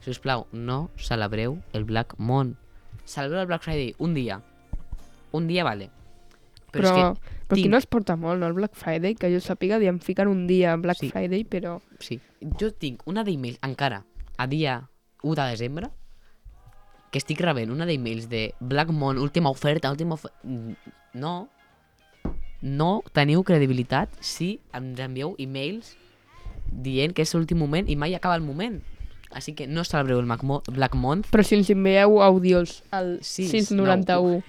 Si us plau, no celebreu el Black Mon. Celebreu el Black Friday un dia. Un dia vale. Però, però, és però que aquí tinc- no es porta molt, no? El Black Friday, que jo sàpiga, em fiquen un dia Black Sí. Friday, però... Sí. Jo tinc una d'emails encara a dia 1 de desembre que estic rebent una d'emails de Black Mon, última oferta, última oferta... No. No teniu credibilitat si ens envieu emails dient que és l'últim moment i mai acaba el moment. Així que no celebreu el Mac Mo- Black Month. Però si ens envieu àudios al Sí, 691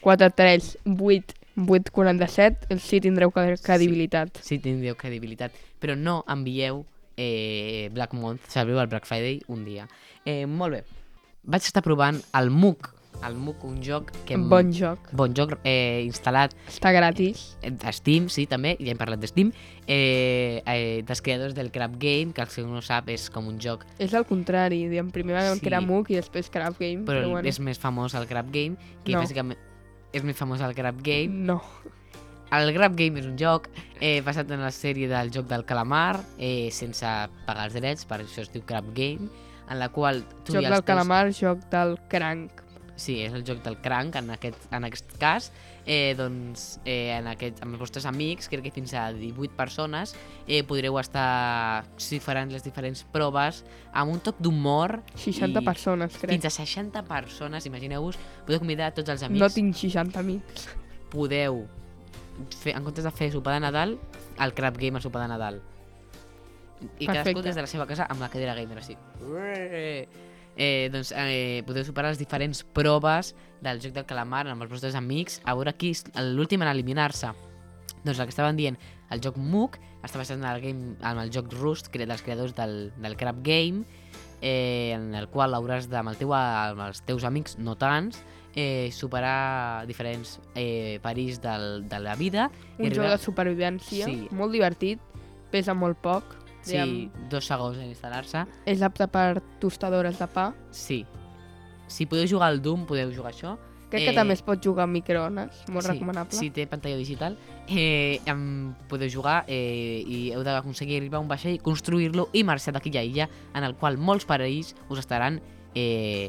43 8 847, el sí tindreu cre- credibilitat. Sí, tindreu credibilitat. Però no envieu eh, Black Month, celebreu el Black Friday un dia. Eh, molt bé. Vaig estar provant el MOOC. El MOOC, un joc que... em- Bon joc. Bon joc eh, instal·lat Està gratis. a Steam, sí, també, ja hem parlat de Steam, eh, eh, dels creadors del Crab Game, que el que no sap és com un joc, És al contrari, diguem, primer vam Sí. crear MOOC i després Craft Game, però, però, bueno, és més famós el Crab Game, que No. bàsicament és més famós el Crab Game. no. El Grab Game és un joc eh, basat en la sèrie del joc del calamar, eh, sense pagar els drets, per això es diu Crab Game, en la qual tu Joc i els del teus... calamar, joc del cranc. Sí, és el joc del cranc en aquest, en aquest cas. Eh, doncs, eh, en aquest, amb els vostres amics, crec que fins a 18 persones, eh, podreu estar si faran les diferents proves amb un toc d'humor 60 i persones, crec. fins a 60 persones, imagineu-vos, podeu convidar tots els amics, No tinc 60 amics. podeu fer, en comptes de fer sopar de Nadal, el Crab Game al sopar de Nadal. I cadascú Perfecte. des de la seva casa amb la cadira gamer, així. Eh, doncs eh, podeu superar les diferents proves del joc del calamar amb els vostres amics, a veure qui és l'últim en eliminar-se. Doncs el que estaven dient, el joc Mook està basat en el, game, en el joc Rust, cre- dels creadors del, del Crab Game, eh, en el qual hauràs de, amb, el teu, amb els teus amics, no tants, eh, superar diferents eh, perills del, de la vida. Un i joc arribar- de supervivència, Sí. molt divertit, pesa molt poc, Sí, dos segons en instal·lar-se. és apte per tostadores de pa. Sí. Si podeu jugar al Doom, podeu jugar això. Crec Eh, que també es pot jugar amb microones, molt sí, recomanable. Si té pantalla digital, eh, em podeu jugar eh, i heu d'aconseguir arribar a un vaixell, construir-lo i marxar d'aquella illa en el qual molts perills us estaran eh,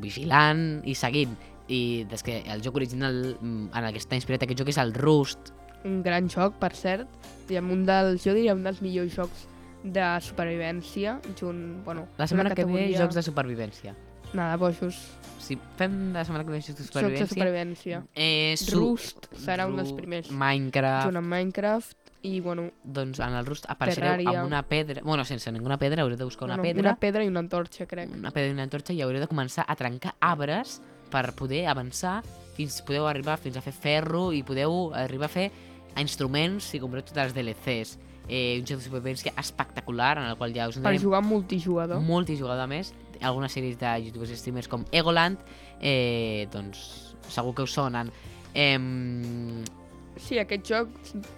vigilant i seguint. I des que el joc original mm, en el que està inspirat aquest joc és el Rust. Un gran joc, per cert, i amb un dels, jo diria, un dels millors jocs de supervivència, junt, bueno, La setmana que ve, jocs de supervivència. Nada, bojos. Si fem la setmana que ve jocs de Jocs de supervivència, supervivència. eh, su- Rust serà un dels Ru- primers. Minecraft, Junt amb Minecraft i, bueno, doncs en el Rust apareixereu Terraria. amb una pedra, bueno, sense ninguna pedra, haureu de buscar una no, pedra, una pedra i una antorxa, crec. una pedra i una antorxa i haureu de començar a trencar arbres per poder avançar fins podeu arribar fins a fer ferro i podeu arribar a fer a instruments si compreu tots els DLCs. Eh, un joc de supervivència espectacular en el qual ja us Per donarem jugar multijugador. multijugador a més, algunes sèries de youtubers i streamers com Egoland, eh, doncs segur que us sonen. Eh, Sí, aquest joc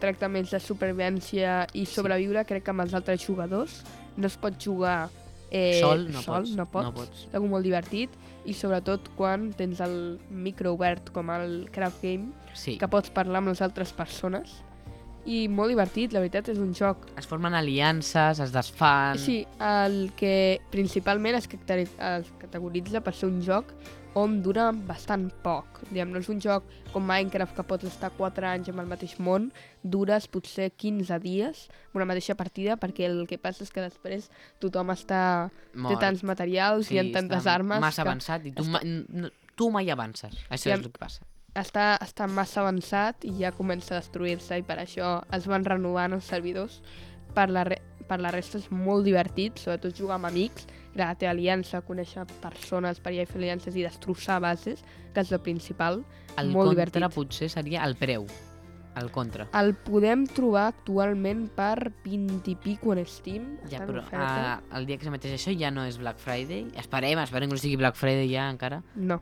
tracta més de supervivència i sobreviure, crec que amb els altres jugadors. No es pot jugar eh, sol, no sol, pots. no pots. No pots. És algo molt divertit i sobretot quan tens el micro obert com el Craft Game, Sí. que pots parlar amb les altres persones. I molt divertit, la veritat, és un joc. Es formen aliances, es desfan... Sí, el que principalment es, es categoritza per ser un joc on dura bastant poc. Diguem, no és un joc com Minecraft que pots estar 4 anys amb el mateix món, dures potser 15 dies amb una mateixa partida perquè el que passa és que després tothom està... té Mort. tants materials i en tantes armes Massa que avançat i tu, ma no, tu mai avances. Això Ja- és el que passa. Està, està massa avançat i ja comença a destruir-se i per això es van renovant els servidors. Per la, re per la resta és molt divertit, sobretot jugar amb amics, crear té aliança, conèixer persones per allà i fer aliances i destrossar bases, que és el principal. El molt contra divertit. potser seria el preu. El contra. El podem trobar actualment per 20 i pico en Steam. Ja, però oferta. uh, el dia que s'emeteix això ja no és Black Friday. Esperem, esperem que no sigui Black Friday ja encara. No.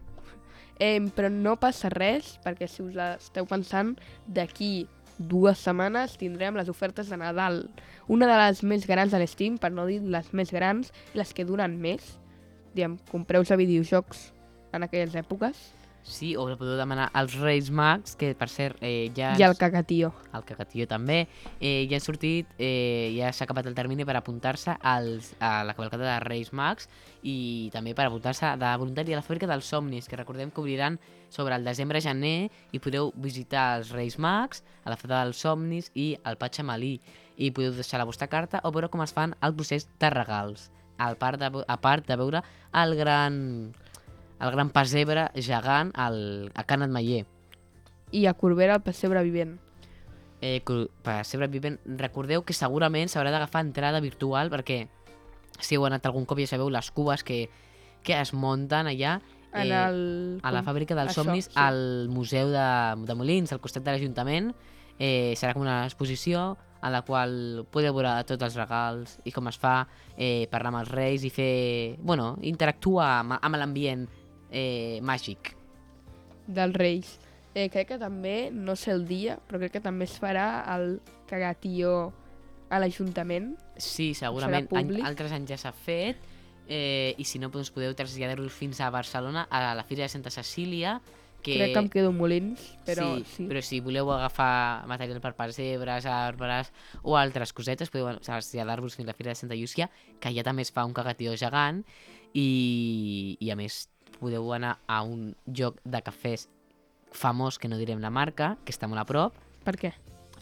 Eh, però no passa res, perquè si us esteu pensant, d'aquí dues setmanes tindrem les ofertes de Nadal. Una de les més grans de l'Steam, per no dir les més grans, les que duren més. Diem, compreu-se videojocs en aquelles èpoques. Sí, o podeu demanar als Reis Mags, que per cert eh, ja... I el cacatío. el Cacatillo també, eh, ja han sortit, eh, ja s'ha acabat el termini per apuntar-se a la cavalcada de Reis Mags i també per apuntar-se de voluntari a la fàbrica dels somnis, que recordem que obriran sobre el desembre-gener i podeu visitar els Reis Mags, a la fada dels somnis i el Patxamalí i podeu deixar la vostra carta o veure com es fan el procés de regals, al part de, a part de veure el gran, el gran pessebre gegant al, a Can Atmaier. I a Corbera el pessebre vivent. eh, ser vivent, recordeu que segurament s'haurà d'agafar entrada virtual perquè si heu anat algun cop ja sabeu les cubes que, que es munten allà En eh, el... a la fàbrica dels Això, somnis sí. al Museu de, de Molins, al costat de l'Ajuntament. Eh, serà com una exposició en la qual podeu veure tots els regals i com es fa, eh, parlar amb els reis i fer... Bueno, interactuar amb, amb l'ambient eh, màgic. dels Reis. Eh, crec que també, no sé el dia, però crec que també es farà el cagatío a l'Ajuntament. Sí, segurament. Any, altres anys ja s'ha fet. Eh, I si no, doncs podeu traslladar-vos fins a Barcelona, a la Fira de Santa Cecília, que... Crec que em quedo Molins, però sí, sí. però si voleu agafar material per pessebres, arbres o altres cosetes, podeu traslladar-vos fins a la Fira de Santa Llúcia, que allà també es fa un cagatió gegant i, i a més podeu anar a un lloc de cafès famós, que no direm la marca, que està molt a prop, Per què?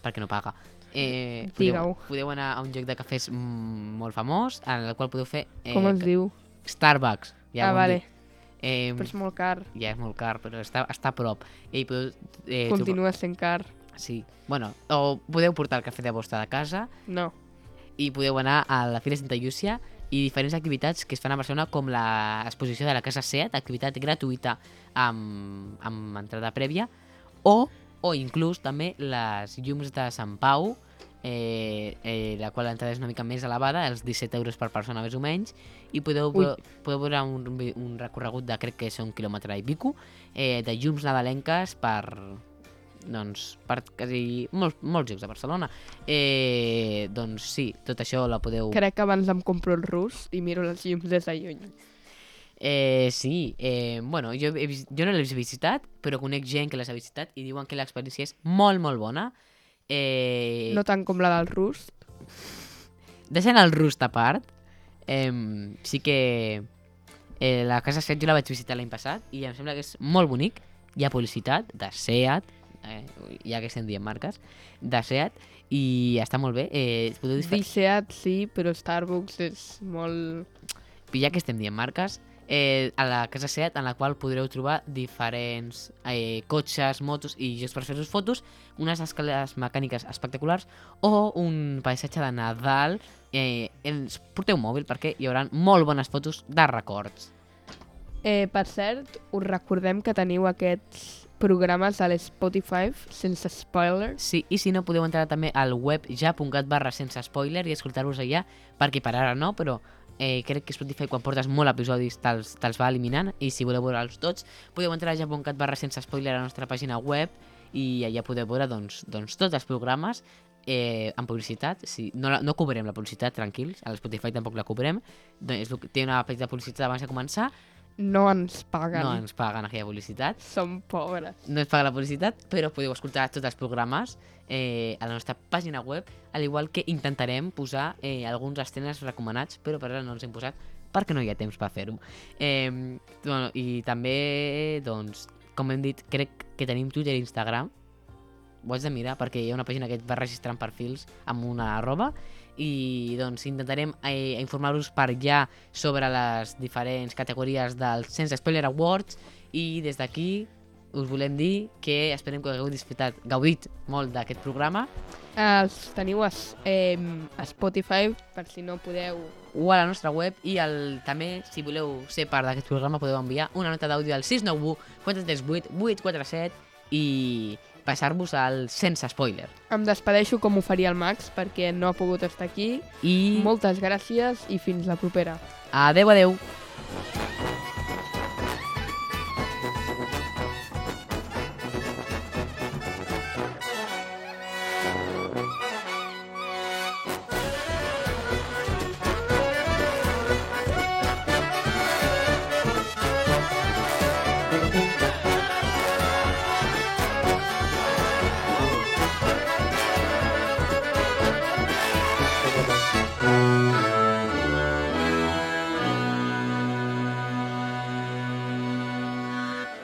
perquè no paga. Eh, podeu, podeu anar a un lloc de cafès molt famós, en el qual podeu fer eh, Com es diu? Starbucks. Ja ah, vale, dit. Eh, però és molt car. ja és molt car, però està, està a prop. I podeu, eh, Continua sent car. Sí. Bueno, o podeu portar el cafè de vostra de casa No. i podeu anar a la Fira de Santa Llúcia i diferents activitats que es fan a Barcelona com l'exposició de la Casa Seat, activitat gratuïta amb, amb entrada prèvia, o, o inclús també les llums de Sant Pau, eh, eh, la qual l'entrada és una mica més elevada, els 17 euros per persona més o menys, i podeu, Ui. podeu veure un, un recorregut de crec que és un quilòmetre i pico, eh, de llums nadalenques per, doncs, per quasi molts, molts jocs de Barcelona. Eh, doncs sí, tot això la podeu... Crec que abans em compro el rus i miro les llums des de lluny. Eh, sí, eh, bueno, jo, he, jo no l'he visitat, però conec gent que les ha visitat i diuen que l'experiència és molt, molt bona. Eh, No tant com la del rus. Deixant el rust a part, eh, sí que eh, la Casa Set jo la vaig visitar l'any passat i em sembla que és molt bonic. Hi ha publicitat de SEAT, eh, ja que estem dient marques, de SEAT, i està molt bé. Eh, podeu disfrutar... Diceat sí, però Starbucks és molt... ja que estem dient marques, eh, a la casa SEAT en la qual podreu trobar diferents eh, cotxes, motos i jocs per fer-vos fotos, unes escales mecàniques espectaculars o un paisatge de Nadal. Eh, ens porteu mòbil perquè hi haurà molt bones fotos de records. Eh, per cert, us recordem que teniu aquests programes a l'Spotify sense spoilers. Sí, i si no, podeu entrar també al web ja.cat barra sense spoiler i escoltar-vos allà, perquè per ara no, però eh, crec que Spotify quan portes molt episodis te'ls te va eliminant. I si voleu veure'ls tots, podeu entrar a ja.cat barra sense spoiler a la nostra pàgina web i allà podeu veure doncs, doncs tots els programes eh, amb publicitat, sí, no, la- no cobrem la publicitat, tranquils, a l'Spotify tampoc la cobrem, doncs, té una petita publicitat abans de començar, No ens paguen. no ens paguen aquella publicitat, Som pobres. no es paga la publicitat, però podeu escoltar tots els programes eh, a la nostra pàgina web, al igual que intentarem posar eh, alguns estrenes recomanats, però per ara no els hem posat perquè no hi ha temps per fer-ho. Eh, bueno, I també, doncs, com hem dit, crec que tenim Twitter i Instagram, ho haig de mirar perquè hi ha una pàgina que et va registrant perfils amb una arroba i doncs intentarem eh, informar-vos per allà sobre les diferents categories dels Sense Spoiler Awards i des d'aquí us volem dir que esperem que hagueu disfrutat, gaudit molt d'aquest programa. Els teniu a, eh, a Spotify, per si no podeu... o a la nostra web i el, també, si voleu ser part d'aquest programa, podeu enviar una nota d'àudio al 691 438 847 i passar-vos al sense spoiler. Em despedeixo com ho faria el Max, perquè no ha pogut estar aquí. I Moltes gràcies i fins la propera. adeu, adeu.